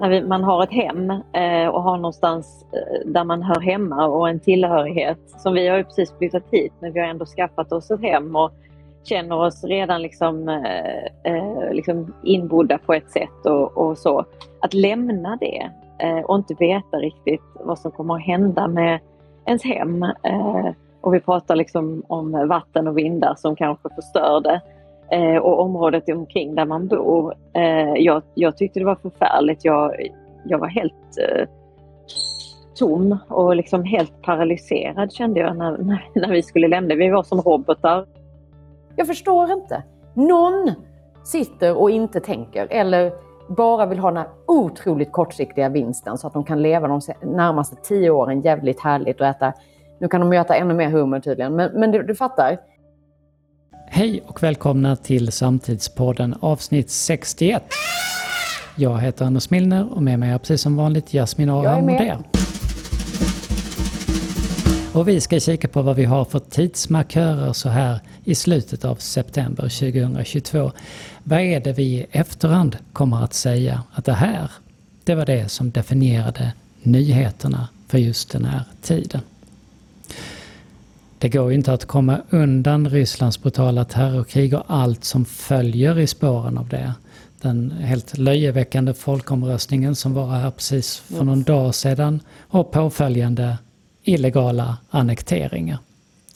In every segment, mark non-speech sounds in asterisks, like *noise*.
när man har ett hem eh, och har någonstans eh, där man hör hemma och en tillhörighet. Som vi har ju precis flyttat hit men vi har ändå skaffat oss ett hem och känner oss redan liksom, eh, liksom inbodda på ett sätt och, och så. Att lämna det och inte veta riktigt vad som kommer att hända med ens hem. Och vi pratar liksom om vatten och vindar som kanske förstör det eh, och området omkring där man bor. Eh, jag, jag tyckte det var förfärligt. Jag, jag var helt eh, tom och liksom helt paralyserad kände jag när, *laughs* när, när vi skulle lämna. Vi var som robotar. Jag förstår inte. Någon sitter och inte tänker eller bara vill ha den här otroligt kortsiktiga vinsten så att de kan leva de närmaste tio åren jävligt härligt och äta. Nu kan de ju äta ännu mer hummer tydligen, men, men du, du fattar. Hej och välkomna till Samtidspodden avsnitt 61. Jag heter Anders Milner och med mig är precis som vanligt Jasmin Aram Modér. Och vi ska kika på vad vi har för tidsmarkörer så här i slutet av september 2022. Vad är det vi i efterhand kommer att säga att det här, det var det som definierade nyheterna för just den här tiden. Det går ju inte att komma undan Rysslands brutala terrorkrig och allt som följer i spåren av det. Den helt löjeväckande folkomröstningen som var här precis för någon dag sedan och påföljande illegala annekteringar.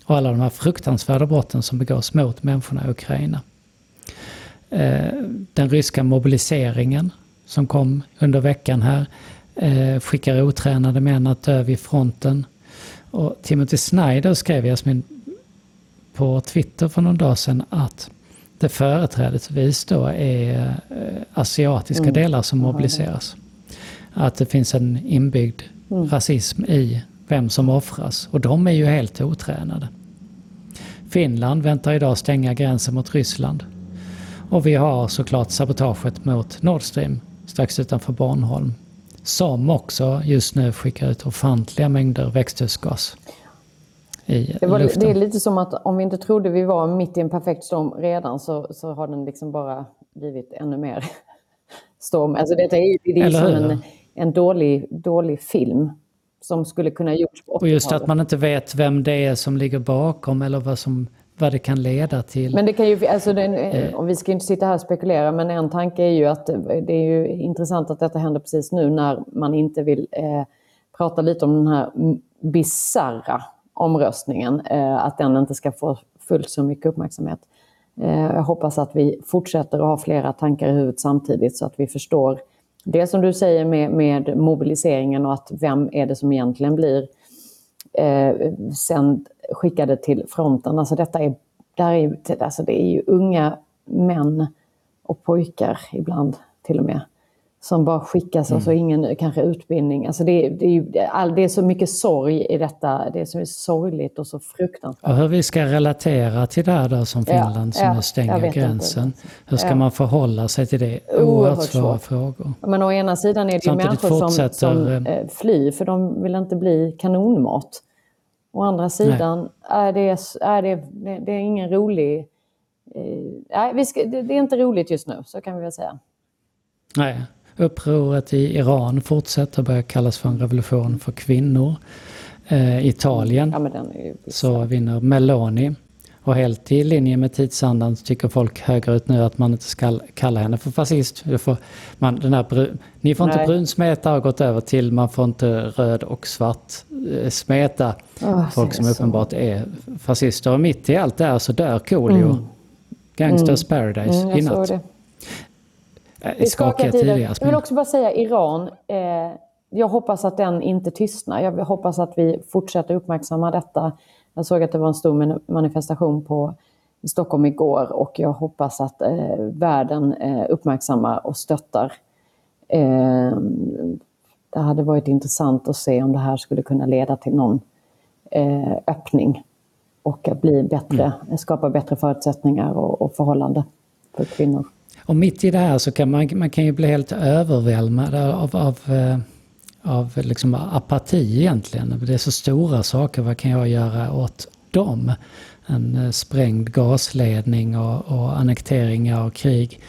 Och alla de här fruktansvärda brotten som begås mot människorna i Ukraina. Eh, den ryska mobiliseringen som kom under veckan här eh, skickar otränade män att dö vid fronten. Och Timothy Snyder skrev Jasmin på Twitter för någon dag sedan att det företrädesvis då är eh, asiatiska mm. delar som mobiliseras. Att det finns en inbyggd mm. rasism i vem som offras och de är ju helt otränade. Finland väntar idag stänga gränsen mot Ryssland. Och vi har såklart sabotaget mot Nord Stream strax utanför Bornholm som också just nu skickar ut ofantliga mängder växthusgas i det, var, luften. det är lite som att om vi inte trodde vi var mitt i en perfekt storm redan så, så har den liksom bara blivit ännu mer *laughs* storm. Alltså detta är, det är som en, en dålig, dålig film som skulle kunna gjorts på Och just att man inte vet vem det är som ligger bakom eller vad som vad det kan leda till. Men det kan ju, alltså den, eh. och vi ska inte sitta här och spekulera, men en tanke är ju att det är ju intressant att detta händer precis nu när man inte vill eh, prata lite om den här bizarra omröstningen, eh, att den inte ska få fullt så mycket uppmärksamhet. Eh, jag hoppas att vi fortsätter att ha flera tankar i huvudet samtidigt så att vi förstår det som du säger med, med mobiliseringen och att vem är det som egentligen blir eh, sen skickade till fronten. Alltså detta är, där är, alltså det är ju unga män och pojkar ibland till och med som bara skickas mm. och så ingen kanske utbildning. Alltså det, det, är ju, all, det är så mycket sorg i detta. Det är så sorgligt och så fruktansvärt. Och hur vi ska relatera till det här då som Finland ja, som ja, stänger gränsen. Inte. Hur ska ja. man förhålla sig till det? Oerhört svåra frågor. Men å ena sidan är det ju människor som, som eh, eh, flyr för de vill inte bli kanonmat. Å andra sidan är det, är det, det är ingen rolig... Eh, nej, ska, det, det är inte roligt just nu, så kan vi väl säga. Nej, Upproret i Iran fortsätter börja kallas för en revolution för kvinnor. Eh, Italien ja, så vinner Meloni. Och helt i linje med tidsandan tycker folk högerut nu att man inte ska kalla henne för fascist. Får, man, den här, ni får Nej. inte brunsmeta har gått över till man får inte röd och svart eh, smeta. Oh, folk som uppenbart är fascister. Och mitt i allt det här så dör Coolio. Mm. Gangsters mm. Paradise mm, i natt. Det skakiga tider. Jag vill också bara säga Iran. Eh, jag hoppas att den inte tystnar. Jag hoppas att vi fortsätter uppmärksamma detta. Jag såg att det var en stor manifestation på, i Stockholm igår och jag hoppas att eh, världen eh, uppmärksammar och stöttar. Eh, det hade varit intressant att se om det här skulle kunna leda till någon eh, öppning och bli bättre, mm. skapa bättre förutsättningar och, och förhållande för kvinnor. Och mitt i det här så kan man, man kan ju bli helt överväldigad av, av, eh, av liksom apati egentligen. Det är så stora saker, vad kan jag göra åt dem? En eh, sprängd gasledning och, och annekteringar och krig.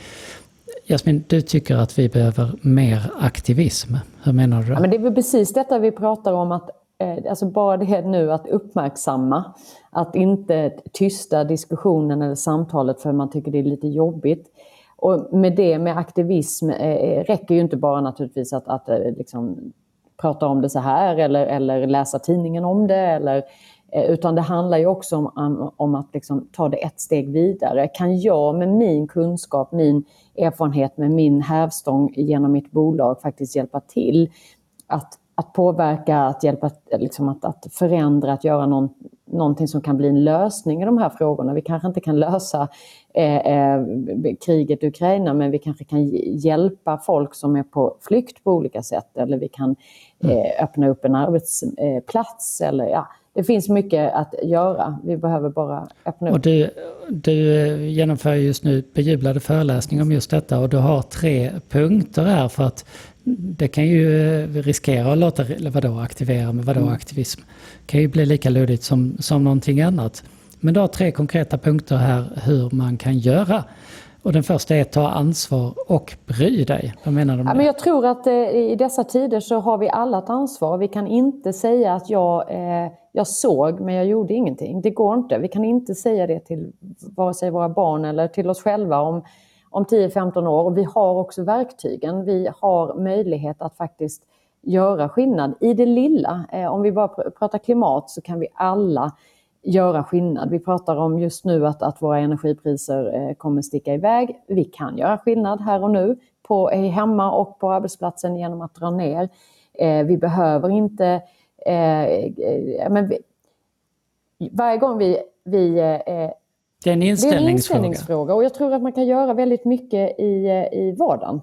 Jasmin, du tycker att vi behöver mer aktivism. Hur menar du? Ja, men det är väl precis detta vi pratar om att eh, Alltså bara det nu att uppmärksamma, att inte tysta diskussionen eller samtalet för man tycker det är lite jobbigt. Och med det med aktivism eh, eh, räcker ju inte bara naturligtvis att, att eh, liksom, prata om det så här eller, eller läsa tidningen om det. Eller, eh, utan det handlar ju också om, om att liksom ta det ett steg vidare. Kan jag med min kunskap, min erfarenhet, med min hävstång genom mitt bolag faktiskt hjälpa till att, att påverka, att hjälpa, liksom att, att förändra, att göra någon, någonting som kan bli en lösning i de här frågorna. Vi kanske inte kan lösa eh, eh, kriget i Ukraina men vi kanske kan hjälpa folk som är på flykt på olika sätt eller vi kan mm. eh, öppna upp en arbetsplats. Eller, ja, det finns mycket att göra. Vi behöver bara öppna upp. Och du, du eh, genomför just nu bejublade föreläsningar om just detta och du har tre punkter här för att det kan ju eh, riskera att låta, vadå aktivera med vadå mm. aktivism? Det kan ju bli lika luddigt som, som någonting annat. Men du har tre konkreta punkter här hur man kan göra. Och den första är att ta ansvar och bry dig. Vad menar du med ja, men Jag tror att eh, i dessa tider så har vi alla ett ansvar. Vi kan inte säga att jag, eh, jag såg men jag gjorde ingenting. Det går inte. Vi kan inte säga det till vare sig våra barn eller till oss själva om, om 10-15 år. Och vi har också verktygen. Vi har möjlighet att faktiskt göra skillnad i det lilla. Eh, om vi bara pratar klimat så kan vi alla göra skillnad. Vi pratar om just nu att, att våra energipriser eh, kommer sticka iväg. Vi kan göra skillnad här och nu på, hemma och på arbetsplatsen genom att dra ner. Eh, vi behöver inte... Eh, men vi, varje gång vi... vi det är en inställningsfråga. Det är en inställningsfråga och jag tror att man kan göra väldigt mycket i, i vardagen.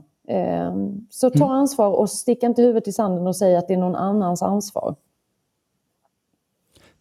Så ta mm. ansvar och stick inte huvudet i sanden och säg att det är någon annans ansvar.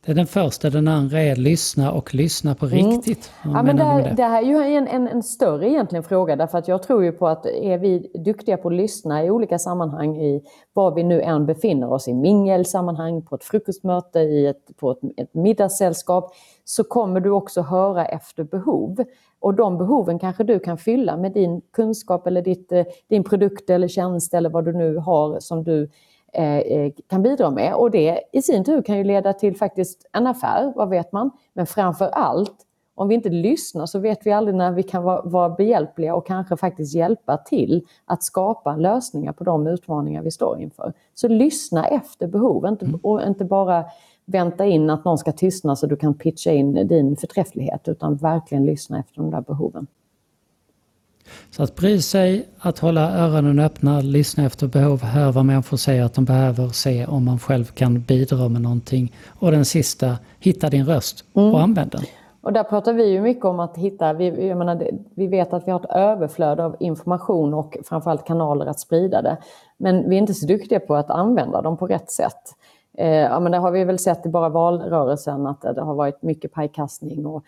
Det är den första, den andra är lyssna och lyssna på mm. riktigt. Mm. Ja, men det, det? det, här är ju en, en, en, större egentligen fråga därför att jag tror ju på att är vi duktiga på att lyssna i olika sammanhang i var vi nu än befinner oss i mingelsammanhang, på ett frukostmöte, i ett, på ett, ett middagssällskap så kommer du också höra efter behov. Och de behoven kanske du kan fylla med din kunskap eller ditt, eh, din produkt eller tjänst eller vad du nu har som du kan bidra med. Och det i sin tur kan ju leda till faktiskt en affär, vad vet man? Men framför allt, om vi inte lyssnar så vet vi aldrig när vi kan vara, vara behjälpliga och kanske faktiskt hjälpa till att skapa lösningar på de utmaningar vi står inför. Så lyssna efter behov inte, mm. och inte bara vänta in att någon ska tystna så du kan pitcha in din förträfflighet utan verkligen lyssna efter de där behoven. Så att bry sig, att hålla öronen öppna, lyssna efter behov, höra vad människor säger att de behöver se om man själv kan bidra med någonting. Och den sista, hitta din röst och mm. använd den. Och där pratar vi ju mycket om att hitta, vi, menar, vi vet att vi har ett överflöd av information och framförallt kanaler att sprida det. Men vi är inte så duktiga på att använda dem på rätt sätt. Eh, ja, men det har vi väl sett i bara valrörelsen att det har varit mycket pajkastning och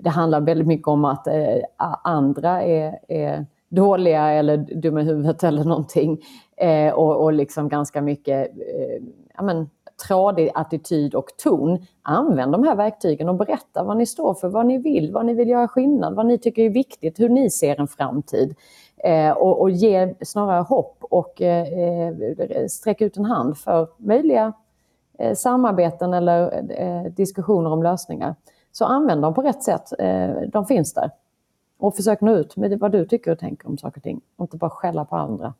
det handlar väldigt mycket om att eh, andra är, är, dåliga eller dumma i huvudet eller någonting. Eh, och, och liksom ganska mycket eh, ja, men, tradig attityd och ton. Använd de här verktygen och berätta vad ni står för, vad ni vill, vad ni vill göra skillnad, vad ni tycker är viktigt, hur ni ser en framtid. Eh, och, och, ge snarare hopp och eh, eh sträck ut en hand för möjliga eh, samarbeten eller eh, diskussioner om lösningar. Så använd dem på rätt sätt. Eh, de finns där. Och försök nå ut med vad du tycker och tänker om saker och ting. Och inte bara skälla på andra.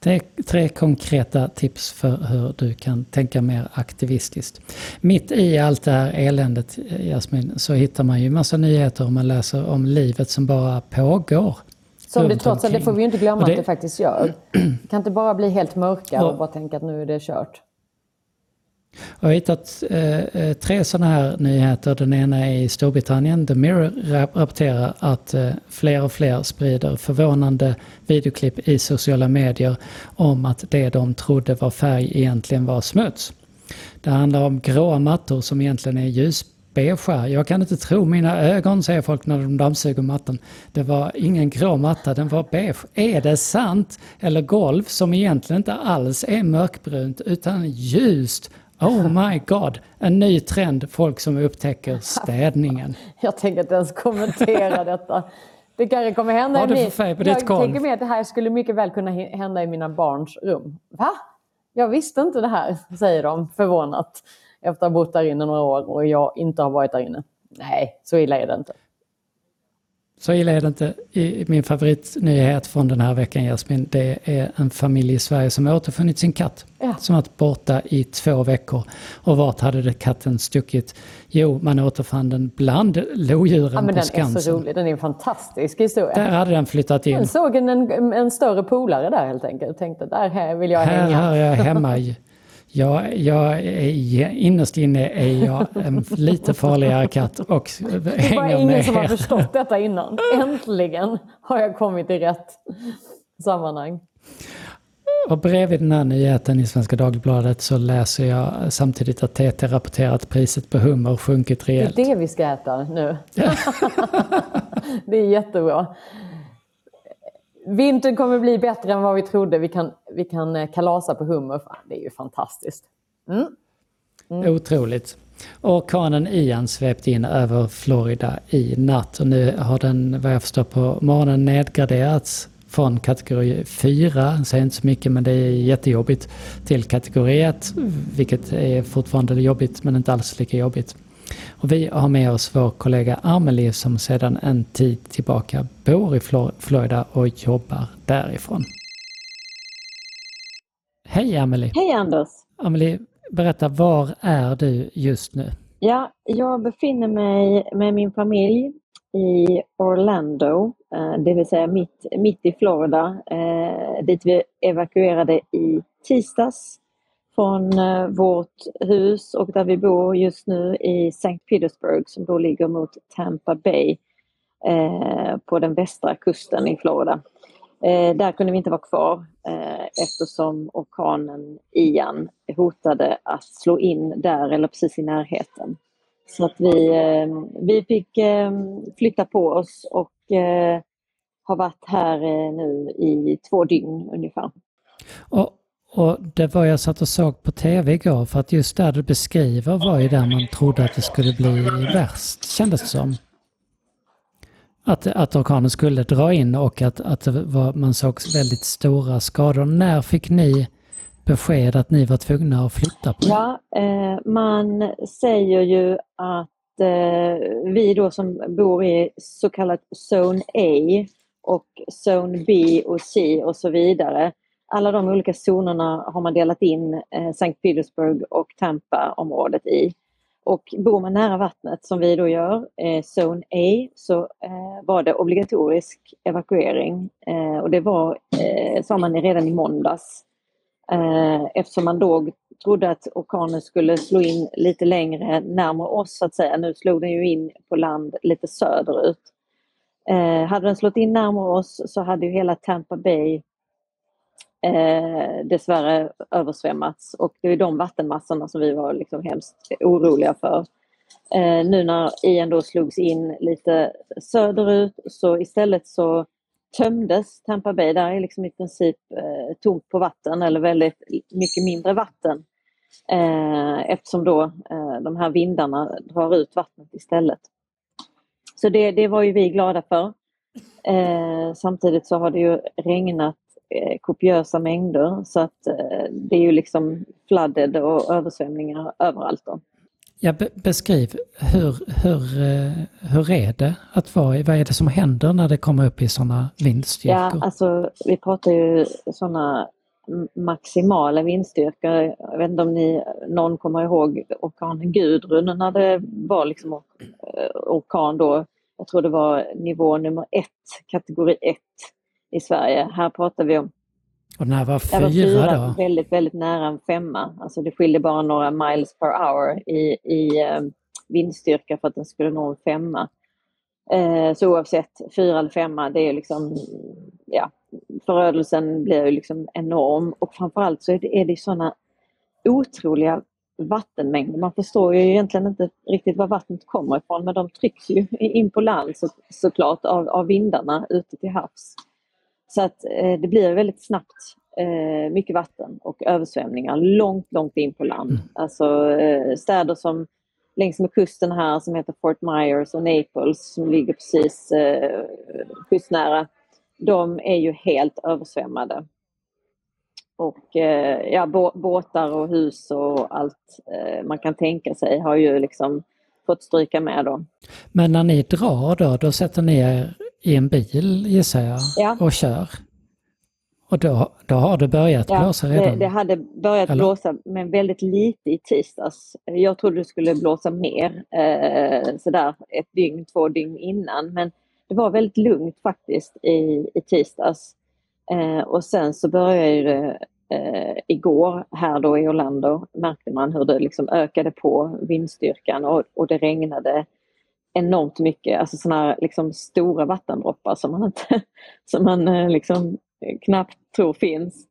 Tre, tre konkreta tips för hur du kan tänka mer aktivistiskt. Mitt i allt det här eländet, Jasmin, så hittar man ju massa nyheter och man läser om livet som bara pågår. Som det trots allt, det får vi ju inte glömma det, att det faktiskt gör. Det kan inte bara bli helt mörka och bara tänka att nu är det kört. Jag har hittat eh, eh, tre sådana här nyheter. Den ena är i Storbritannien. The Mirror rapporterar att eh, fler och fler sprider förvånande videoklipp i sociala medier om att det de trodde var färg egentligen var smuts. Det handlar om gråa mattor som egentligen är ljusbeige. Jag kan inte tro mina ögon, säger folk när de dammsuger mattan. Det var ingen grå matta, den var beige. Är det sant? Eller golv som egentligen inte alls är mörkbrunt utan ljust Oh my god, en ny trend, folk som upptäcker *laughs* städningen. Jag tänker inte ens kommentera *laughs* detta. Det kanske kommer hända Vad i min... för färg på Jag ditt golv? tänker mig att det här skulle mycket väl kunna hända i mina barns rum. Va? Jag visste inte det här, säger de förvånat. Efter att ha bott där inne några år och jag inte har varit där inne. Nej, så illa är det inte. Så illa är det inte. I min favoritnyhet från den här veckan Jasmin, det är en familj i Sverige som har återfunnit sin katt. Ja. Som varit borta i två veckor. Och vart hade det katten stuckit? Jo, man återfann den bland lodjuren Ja, men på den är Skansen. så rolig. Den är en fantastisk historia. Där hade den flyttat in. Jag såg en, en, en större polare där helt enkelt. Tänkte där här vill jag Här hänga. hör jag hemma. *laughs* Jag, jag är, innerst inne är jag en lite farligare katt och Det var hänger ingen med som har förstått detta innan. *laughs* Äntligen har jag kommit i rätt sammanhang. Och bredvid den här nyheten i Svenska Dagbladet så läser jag samtidigt att TT rapporterat att priset på hummer sjunkit Det är rejält. det vi ska äta nu. *laughs* *laughs* det är jättebra. Vintern kommer bli bättre än vad vi trodde. Vi kan, vi kan eh, kalasa på hummer. Fan, det är ju fantastiskt. Mm. Mm. Otroligt. Orkanen Ian svepte in över Florida i natt och nu har den, vad jag förstår på morgonen, nedgraderats från kategori 4, säger inte så mycket men det är jättejobbigt, till kategori 1, vilket är fortfarande jobbigt men inte alls lika jobbigt. Och vi har med oss vår kollega Amelie som sedan en tid tillbaka bor i Flor- Florida och jobbar därifrån. Hej Amelie! Hej Anders! Amelie, berätta, var är du just nu? Ja, jag befinner mig med min familj i Orlando, eh, det vill säga mitt, mitt i Florida, eh, dit vi evakuerade i tisdags från eh, vårt hus och där vi bor just nu i St. Petersburg som då ligger mot Tampa Bay eh, på den västra kusten i Florida. Eh, där kunde vi inte vara kvar eh, eftersom orkanen Ian hotade att slå in där eller precis i närheten. Så att vi, eh, vi fick eh, flytta på oss och eh, har varit här eh, nu i två dygn ungefär. Och, och det var jag satt och såg på tv igår för att just där du beskriver var ju där man trodde att det skulle bli värst, kändes det som. Att, att orkanen skulle dra in och att, att det var, man såg väldigt stora skador. När fick ni besked att ni var tvungna att flytta på er? Ja, eh, man säger ju att eh, vi då som bor i så kallat Zone A och Zone B och C och så vidare. Alla de olika zonerna har man delat in eh, St. Petersburg och Tampa-området i. Och bor man nära vattnet som vi då gör, eh, Zone A, så eh, var det obligatorisk evakuering. Eh, och det var, eh, sa man redan i måndags. Eh, eftersom man då trodde att orkanen skulle slå in lite längre närmare oss så att säga. Nu slog den ju in på land lite söderut. Eh, hade den slått in närmare oss så hade ju hela Tampa Bay eh, dessvärre översvämmats och det är de vattenmassorna som vi var liksom hemskt oroliga för. Eh, nu när Ian då slogs in lite söderut så istället så tömdes Tampa Bay. Där är liksom i princip eh, tomt på vatten eller väldigt mycket mindre vatten. Eh, eftersom då eh, de här vindarna drar ut vattnet istället. Så det, det var ju vi glada för. Eh, samtidigt så har det ju regnat kopiösa mängder så att eh, det är ju liksom flooded och översvämningar överallt. Då. Ja, be, beskriv, hur, hur, eh, hur är det att vara vad är det som händer när det kommer upp i sådana vindstyrkor? Ja, alltså vi pratar ju sådana maximala vindstyrkor. Jag vet inte om ni, någon kommer ihåg orkanen Gudrun när det var liksom or- eh, orkan då. Jag tror det var nivå nummer ett, kategori ett i Sverige. Här pratar vi om Och den här var det var fyra fyra, då? väldigt, väldigt nära en femma. Alltså det skiljer bara några miles per hour i, i eh, vindstyrka för att den skulle nå en femma. Eh, så oavsett, fyra eller femma, det är liksom, ja, förödelsen blir ju liksom enorm och framförallt så är det, är det sådana otroliga vattenmängder. Man förstår ju egentligen inte riktigt var vattnet kommer ifrån men de trycks ju in på land så, såklart av, av vindarna ute till havs. Så att eh, det blir väldigt snabbt eh, mycket vatten och översvämningar långt, långt in på land. Mm. Alltså eh, städer som längs med kusten här som heter Fort Myers och Naples som ligger precis eh, kustnära. De är ju helt översvämmade. Och eh, ja, båtar och hus och allt eh, man kan tänka sig har ju liksom fått stryka med då. Men när ni drar då, då sätter ni er i en bil gissar jag ja. och kör? Och då, då har det börjat ja, blåsa redan? Det, det hade börjat Eller? blåsa men väldigt lite i tisdags. Jag trodde det skulle blåsa mer eh, sådär ett dygn, två dygn innan men det var väldigt lugnt faktiskt i, i tisdags. Eh, och sen så började det eh, igår här då i Orlando märkte man hur det liksom ökade på vindstyrkan och, och det regnade enormt mycket, alltså sådana här liksom stora vattendroppar som man, inte, *laughs* som man eh, liksom knappt tror finns.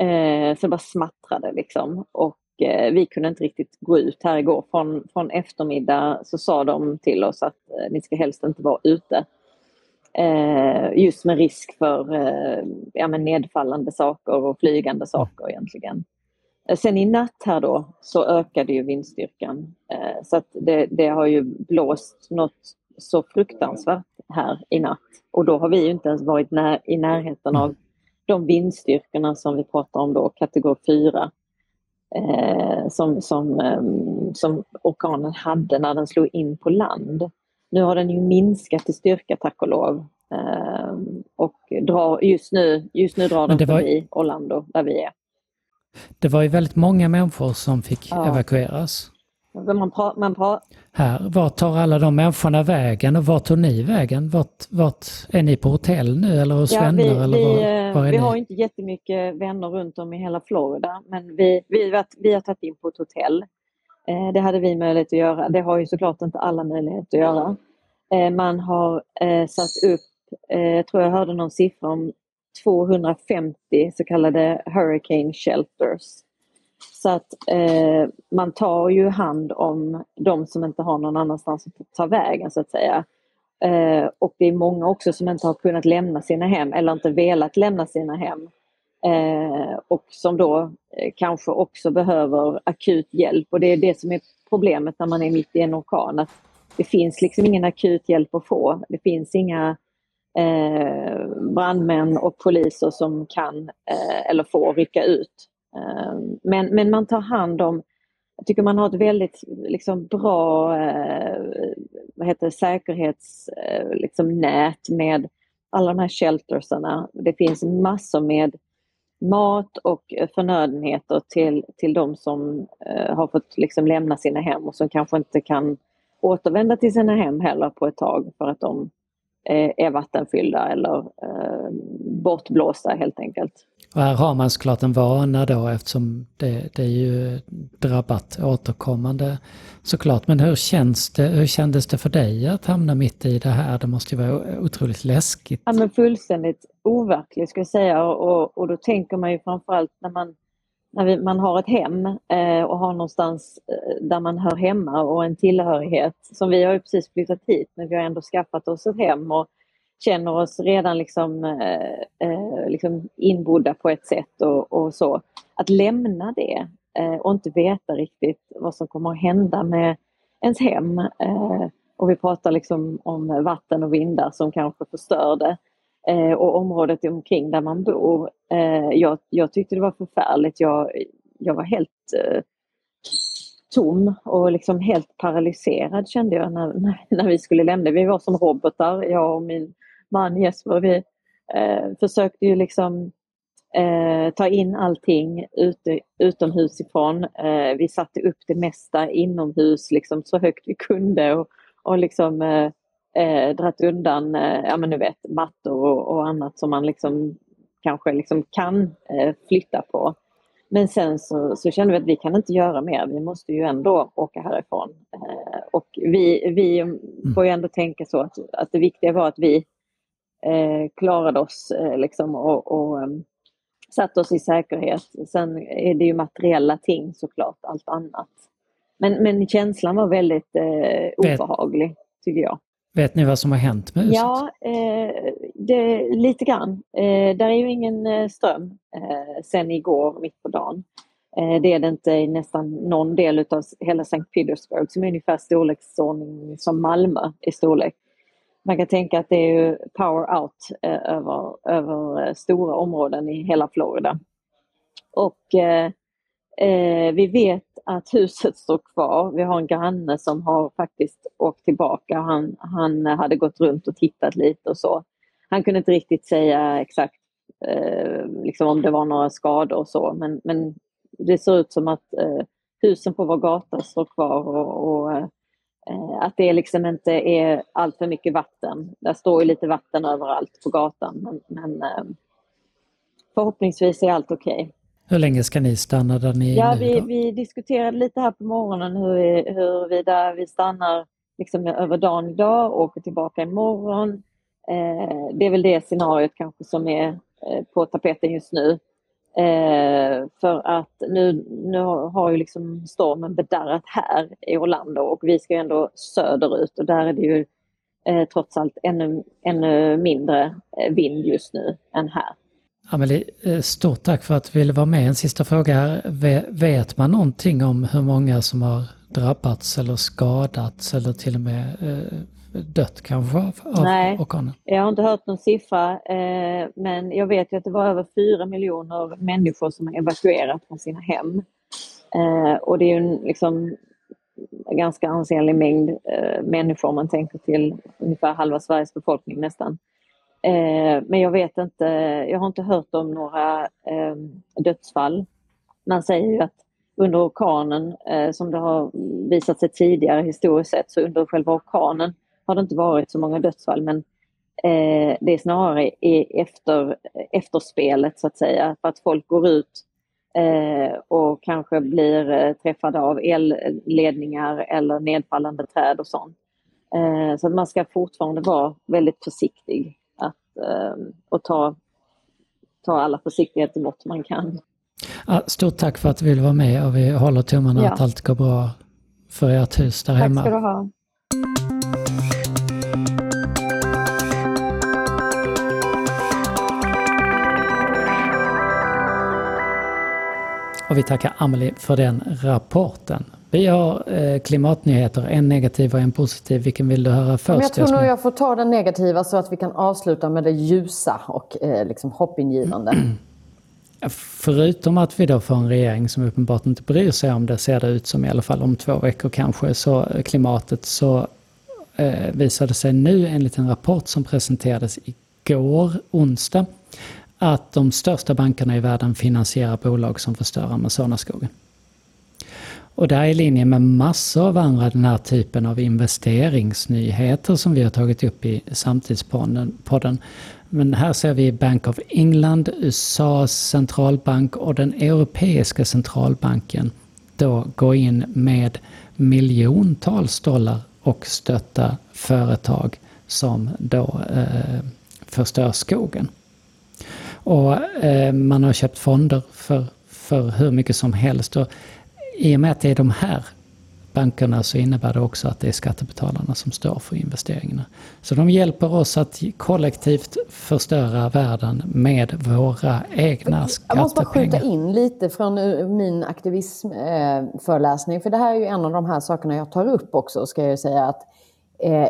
Eh, så bara smattrade liksom och eh, vi kunde inte riktigt gå ut här igår. Från, från eftermiddag så sa de till oss att eh, ni ska helst inte vara ute. Eh, just med risk för eh, ja, men nedfallande saker och flygande saker egentligen. Sen i natt här då så ökade ju vindstyrkan. Eh, så att det, det, har ju blåst något så fruktansvärt här i natt. Och då har vi ju inte ens varit när, i närheten av de vindstyrkorna som vi pratar om då, kategori 4. Eh, som, som, eh, som orkanen hade när den slog in på land. Nu har den ju minskat i styrka tack och lov. Eh, och drar, just, nu, just nu drar den var... förbi Orlando där vi är. Det var ju väldigt många människor som fick ja. evakueras. Man pra, man pra... Här, vart tar alla de människorna vägen och vart tog ni vägen? Vart, vart är ni på hotell nu eller hos ja, vänner? Vi, eller var, eh, var vi ni? har inte jättemycket vänner runt om i hela Florida men vi, vi, vi har tagit in på ett hotell. Eh, det hade vi möjlighet att göra. Det har ju såklart inte alla möjlighet att göra. Eh, man har satt upp, jag tror jag hörde någon siffra om 250 så kallade hurricane shelters så att eh, man tar ju hand om de som inte har någon annanstans att ta vägen så att säga. Eh, och det är många också som inte har kunnat lämna sina hem eller inte velat lämna sina hem. Eh, och som då eh, kanske också behöver akut hjälp och det är det som är problemet när man är mitt i en orkan. Att det finns liksom ingen akut hjälp att få. Det finns inga eh, brandmän och poliser som kan eh, eller får rycka ut. Eh, men, men man tar hand om, jag tycker man har ett väldigt liksom, bra eh, vad heter det, säkerhetsnät eh, liksom, med alla de här sheltersarna. Det finns massor med mat och förnödenheter till, till de som eh, har fått liksom lämna sina hem och som kanske inte kan återvända till sina hem heller på ett tag för att de är vattenfyllda eller eh, bortblåsta helt enkelt. Och här har man såklart en vana då eftersom det, det är ju drabbat återkommande såklart. Men hur, känns det, hur kändes det för dig att hamna mitt i det här? Det måste ju vara otroligt läskigt. Ja men fullständigt overkligt ska jag säga och, och då tänker man ju framförallt när man när vi, man har ett hem eh, och har någonstans eh, där man hör hemma och en tillhörighet. Som vi har ju precis flyttat hit men vi har ändå skaffat oss ett hem och känner oss redan liksom, eh, eh liksom inbodda på ett sätt och, och så. Att lämna det eh, och inte veta riktigt vad som kommer att hända med ens hem. Eh, och vi pratar liksom om vatten och vindar som kanske förstör det. Eh, och området omkring där man bor. Eh, jag, jag tyckte det var förfärligt. Jag, jag var helt eh, tom och liksom helt paralyserad kände jag när, *laughs* när, när, vi skulle lämna. Vi var som robotar, jag och min man Jesper, vi eh, försökte ju liksom eh, ta in allting ute, utomhus ifrån. Eh, vi satte upp det mesta inomhus liksom så högt vi kunde och, och liksom eh, eh, dratt undan, eh, ja men du vet, mattor och, och, annat som man liksom kanske liksom kan eh, flytta på. Men sen så, så kände vi att vi kan inte göra mer, vi måste ju ändå åka härifrån. Eh, och vi, vi mm. får ju ändå tänka så att, att det viktiga var att vi eh, klarade oss eh, liksom och, och um, satte oss i säkerhet. Sen är det ju materiella ting såklart, allt annat. Men, men känslan var väldigt eh, obehaglig, tycker jag. Vet ni vad som har hänt med huset? Ja, eh, det, lite grann. Eh, där är ju ingen eh, ström eh, sen igår mitt på dagen. Eh, det är det inte i nästan någon del av hela Sankt Petersburg som är ungefär storleksordning som Malmö i storlek. Man kan tänka att det är power out eh, över, över eh, stora områden i hela Florida. Och eh, eh, vi vet att huset står kvar. Vi har en granne som har faktiskt åkt tillbaka. Han, han hade gått runt och tittat lite och så. Han kunde inte riktigt säga exakt eh, liksom om det var några skador och så men, men det ser ut som att eh, husen på vår gata står kvar och, och eh, att det liksom inte är allt för mycket vatten. Det står ju lite vatten överallt på gatan men, men eh, förhoppningsvis är allt okej. Okay. Hur länge ska ni stanna där ni ja, är nu? Vi, vi diskuterade lite här på morgonen hur vi, huruvida vi stannar liksom över dagen idag och åker tillbaka imorgon. Eh, det är väl det scenariot kanske som är eh, på tapeten just nu. Eh, för att nu, nu har ju liksom stormen bedarrat här i Orlando och vi ska ändå söderut och där är det ju eh, trots allt ännu, ännu mindre eh, vind just nu än här. Amelie, eh, stort tack för att du ville vara med. En sista fråga här. Vet man någonting om hur många som har drabbats eller skadats eller till och med eh, dött kanske av Nej, orkanen? jag har inte hört någon siffra eh, men jag vet ju att det var över 4 miljoner människor som har evakuerat från sina hem. och det är ju liksom en ganska ansenlig mängd människor om man tänker till ungefär halva Sveriges befolkning nästan. Eh, men jag vet inte, jag har inte hört om några eh, dödsfall. Man säger ju att under orkanen, eh, som det har visat sig tidigare historiskt sett, så under själva orkanen har det inte varit så många dödsfall men eh, det är snarare i efter, efterspelet så att säga, för att folk går ut eh, och kanske blir eh, träffade av elledningar eller nedfallande träd och sånt. Eh, så att man ska fortfarande vara väldigt försiktig och ta, ta alla försiktighetsmått man kan. Stort tack för att du ville vara med och vi håller tummarna ja. att allt går bra för ert hus där tack hemma. Tack ska du ha. Och vi tackar Amelie för den rapporten. Vi har eh, klimatnyheter, en negativ och en positiv. Vilken vill du höra först? jag tror nog jag får ta den negativa så att vi kan avsluta med det ljusa och eh, liksom hoppingivande. *clears throat* Förutom att vi då får en regering som uppenbart inte bryr sig om det, ser det ut som i alla fall om två veckor kanske, så eh, klimatet så eh, visade sig nu enligt en rapport som presenterades igår, onsdag, att de största bankerna i världen finansierar bolag som förstör Amazonaskogen. Och det är i linje med massor av andra den här typen av investeringsnyheter som vi har tagit upp i Samtidspodden. Men här ser vi Bank of England, USAs centralbank och den europeiska centralbanken då gå in med miljontals dollar och stötta företag som då eh, förstör skogen. Och eh, man har köpt fonder för, för hur mycket som helst. Och i och med att det är de här bankerna så innebär det också att det är skattebetalarna som står för investeringarna. Så de hjälper oss att kollektivt förstöra världen med våra egna skattepengar. Jag måste bara skjuta in lite från eh, min aktivismföreläsning, för det här är ju en av de här sakerna jag tar upp också, ska jag säga att eh,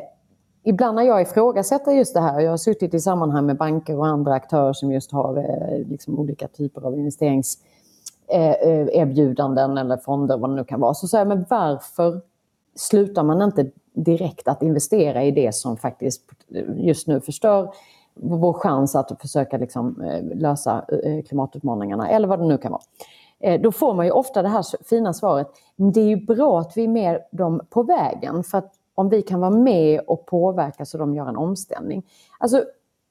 Ibland när jag ifrågasätter just det här, jag har suttit i sammanhang med banker och andra aktörer som just har eh, liksom olika typer av investerings Eh, eh, Eh, eh, erbjudanden eller fonder, vad det nu kan vara. Så säger jag, men varför slutar man inte direkt att investera i det som faktiskt just nu förstör vår chans att försöka liksom eh, lösa klimatutmaningarna eller vad det nu kan vara. Då får man ju ofta det här fina svaret, det är ju bra att vi är med dem på vägen för att om vi kan vara med och påverka så de gör en omställning. Alltså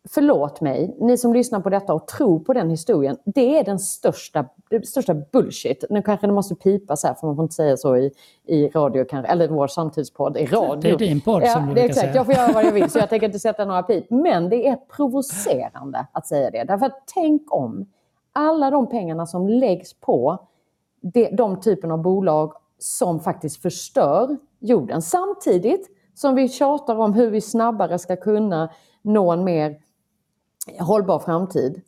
förlåt mig, ni som lyssnar på detta och tror på den historien, det är den största, det största bullshit. Nu kanske det måste pipas här, för man får inte säga så i, i radio, kanske, eller vår samtidspodd i radio. Det är din podd ja, som du det är exakt. Säga. Jag får göra vad jag vill, så jag *laughs* tänker inte sätta några pip. Men det är provocerande att säga det. Därför att tänk om alla de pengarna som läggs på de, de typen av bolag som faktiskt förstör jorden. Samtidigt som vi tjatar om hur vi snabbare ska kunna nå en mer hållbar framtid.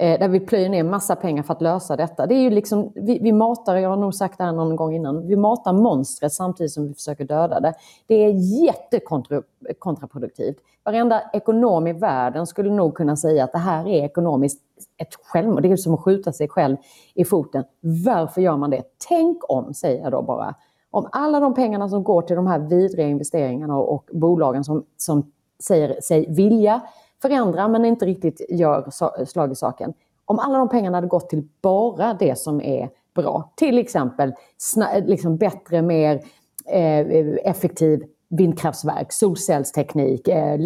Eh, där vi plöjer ner massa pengar för att lösa detta. Det är ju liksom, vi, vi matar, jag har nog sagt det här någon gång innan, vi matar monstret samtidigt som vi försöker döda det. Det är jättekontraproduktivt. Varenda ekonom i världen skulle nog kunna säga att det här är ekonomiskt ett självmord. Det är som att skjuta sig själv i foten. Varför gör man det? Tänk om, säger jag då bara. Om alla de pengarna som går till de här vidriga investeringarna och, och bolagen som, som säger sig vilja förändra men inte riktigt gör slag i saken. Om alla de pengarna hade gått till bara det som är bra, till exempel liksom bättre, mer eh, effektiv vindkraftsverk, solcellsteknik, eh,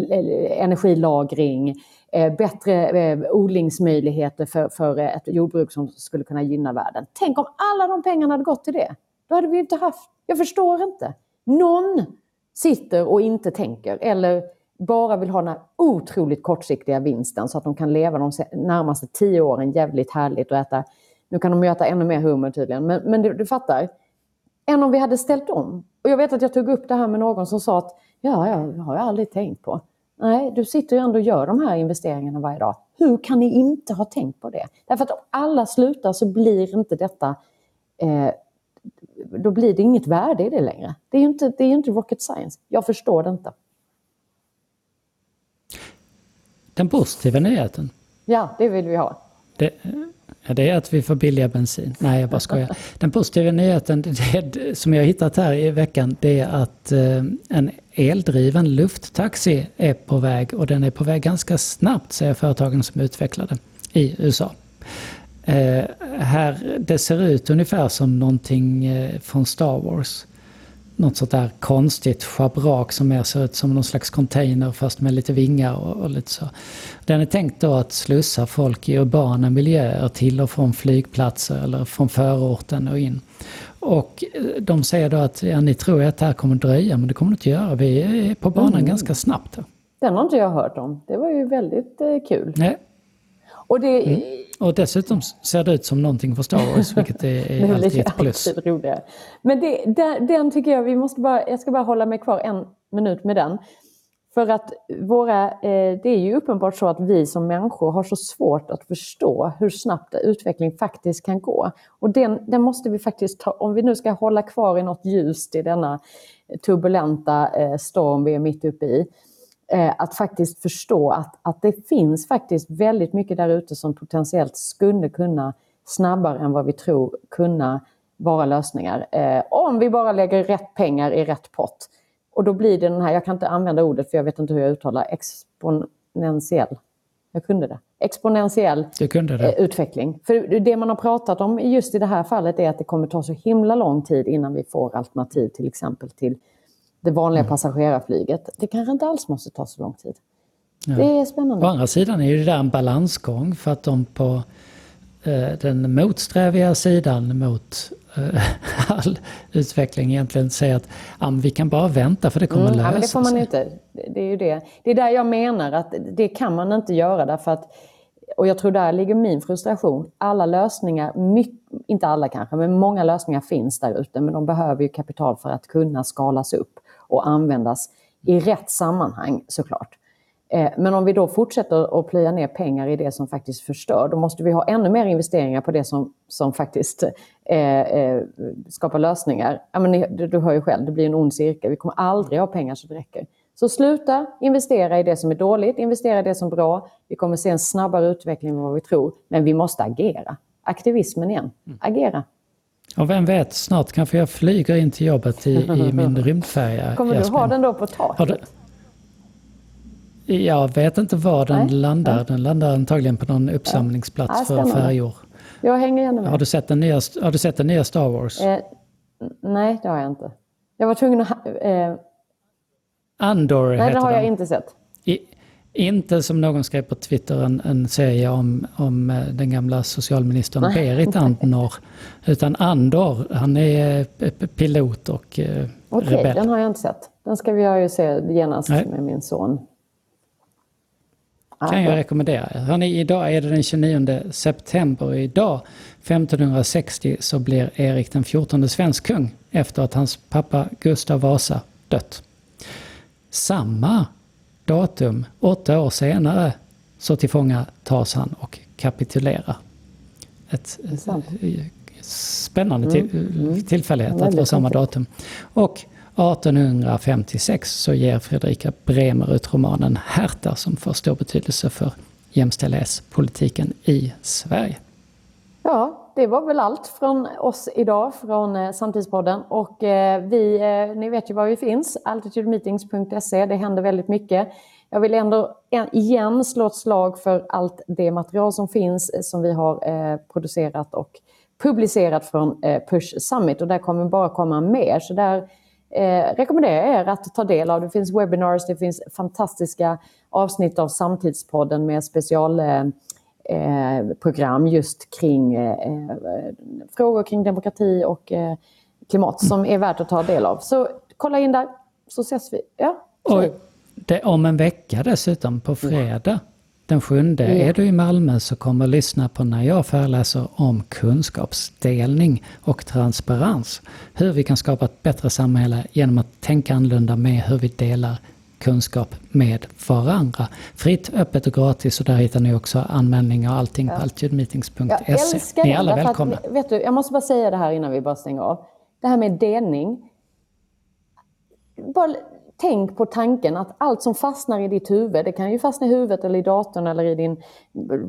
energilagring, eh, bättre eh, odlingsmöjligheter för, för ett jordbruk som skulle kunna gynna världen. Tänk om alla de pengarna hade gått till det. Då hade vi inte haft, jag förstår inte. Någon sitter och inte tänker eller bara vill ha den här otroligt kortsiktiga vinsten så att de kan leva de närmaste tio åren jävligt härligt och äta, nu kan de ju äta ännu mer hummer tydligen, men, men du, du fattar. Än om vi hade ställt om. Och jag vet att jag tog upp det här med någon som sa att ja, ja det har jag aldrig tänkt på. Nej, du sitter ju ändå och gör de här investeringarna varje dag. Hur kan ni inte ha tänkt på det? Därför att om alla slutar så blir inte detta eh, då blir det inget värde i det längre. Det är ju inte, det är inte rocket science. Jag förstår det inte. Den positiva nyheten. Ja, det vill vi ha. Det, det är att vi får billiga bensin. Nej, jag bara skojar. Den positiva nyheten det, som jag hittat här i veckan det är att eh, en eldriven lufttaxi är på väg och den är på väg ganska snabbt säger företagen som utvecklar den i USA. Eh, här, det ser ut ungefär som någonting eh, från Star Wars något sånt där konstigt schabrak som mer ser ut som någon slags container fast med lite vingar och, och, lite så. Den är tänkt då att slussa folk i urbana miljöer till och från flygplatser eller från förorten och in. Och eh, de säger då att ja, ni tror att det här kommer dröja men det kommer det inte göra. Vi är på banan mm. ganska snabbt. Den har inte jag hört om. Det var ju väldigt eh, kul. Nej. Och, det, mm. Och dessutom ser det ut som någonting för Star Wars, *laughs* vilket är, är alltid ett plus. Alltid roligare. Men det, den, den, tycker jag, vi måste bara, jag ska bara hålla mig kvar en minut med den. För att våra, eh, det är ju uppenbart så att vi som människor har så svårt att förstå hur snabbt utveckling faktiskt kan gå. Och den, den måste vi faktiskt ta, om vi nu ska hålla kvar i något ljust i denna turbulenta eh, storm vi är mitt uppe i, att faktiskt förstå att, att det finns faktiskt väldigt mycket där ute som potentiellt skulle kunna snabbare än vad vi tror kunna vara lösningar. Eh, om vi bara lägger rätt pengar i rätt pott. Och då blir det den här, jag kan inte använda ordet för jag vet inte hur jag uttalar, exponentiell. Jag kunde det. Exponentiell kunde det. Eh, utveckling. För det man har pratat om just i det här fallet är att det kommer ta så himla lång tid innan vi får alternativ till exempel till det vanliga mm. passagerarflyget. Det kanske inte alls måste ta så lång tid. Ja. Det är spännande. Å andra sidan är det där en balansgång för att de på eh, den motsträviga sidan mot eh, *laughs* all utveckling egentligen säger att ah, vi kan bara vänta för det kommer mm, lösa ja, men Det får man inte. Det är ju det. Det är där jag menar att det kan man inte göra därför att och jag tror där ligger min frustration. Alla lösningar, inte alla kanske, men många lösningar finns där ute men de behöver ju kapital för att kunna skalas upp och användas i rätt sammanhang såklart. Eh, men om vi då fortsätter att plöja ner pengar i det som faktiskt förstör, då måste vi ha ännu mer investeringar på det som, som faktiskt eh, eh, skapar lösningar. Ja, men du, du hör ju själv, det blir en ond cirkel. Vi kommer aldrig ha pengar så det räcker. Så sluta investera i det som är dåligt, investera i det som är bra. Vi kommer se en snabbare utveckling än vad vi tror, men vi måste agera. Aktivismen igen, mm. agera. Och vem vet, snart kanske jag flyger in till jobbet i, i *laughs* min rymdfärja. Kommer du ha den då på taket? Jag vet inte var den nej, landar. Nej. Den landar antagligen på någon uppsamlingsplats ja. för färjor. Jag hänger gärna med. Har du sett den nya, har du sett den nya Star Wars? Eh, nej, det har jag inte. Jag var tvungen att... Eh... Andor Nej, heter det har den. jag inte sett. I, inte som någon skrev på Twitter en, en serie om, om eh, den gamla socialministern Nej. Berit Andnor. Utan Andor, han är eh, pilot och eh, Okej, rebell. den har jag inte sett. Den ska vi ju se genast Nej. med min son. Kan jag rekommendera. Hörrni, idag är det den 29 september. Idag 1560 så blir Erik den 14 svensk kung efter att hans pappa Gustav Vasa dött. Samma datum, åtta år senare, så tillfånga tas han och kapitulerar. Ett, spännande till, mm. mm. tillfällighet att vara samma datum. Och 1856 så ger Fredrika Bremer ut romanen Herta som får stor betydelse för jämställdhetspolitiken i Sverige. Det var väl allt från oss idag från eh, Samtidspodden. Och eh, vi, eh, ni vet ju var vi finns, altitudemeetings.se. Det händer väldigt mycket. Jag vill ändå igen slå ett slag för allt det material som finns som vi har producerat och publicerat från Push Summit. Och där kommer bara komma mer. Så där eh, rekommenderar jag er att ta del av. Det finns webinars, det finns fantastiska avsnitt av Samtidspodden med special eh, just kring eh, frågor kring demokrati och eh, klimat som är värt att ta del av. Så kolla in där så ses vi. Ja, och det, om en vecka dessutom, på fredag den sjunde, mm. är du i Malmö så kommer lyssna på när jag föreläser om kunskapsdelning och transparens. Hur vi kan skapa ett bättre samhälle genom att tänka annorlunda med hur vi delar kunskap med varandra. Fritt, öppet och gratis och där hittar ni också anmälningar och allting ja. på altitudemeetings.se. Ni är alla välkomna. Att, vet du, jag måste bara säga det här innan vi bara stänger av. Det här med delning. Bara tänk på tanken att allt som fastnar i ditt huvud, det kan ju fastna i huvudet eller i datorn eller i din,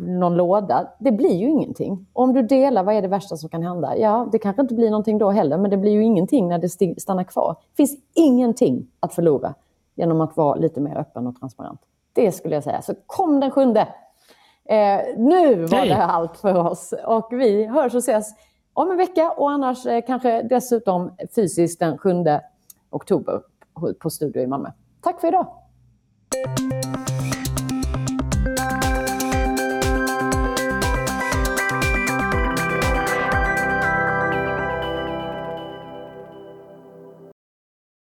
någon låda, det blir ju ingenting. Om du delar, vad är det värsta som kan hända? Ja, det kanske inte blir någonting då heller, men det blir ju ingenting när det stannar kvar. Det finns ingenting att förlora genom att vara lite mer öppen och transparent. Det skulle jag säga. Så kom den sjunde! Eh, nu var det allt för oss och vi hörs och ses om en vecka och annars eh, kanske dessutom fysiskt den 7 oktober på Studio i Malmö. Tack för idag!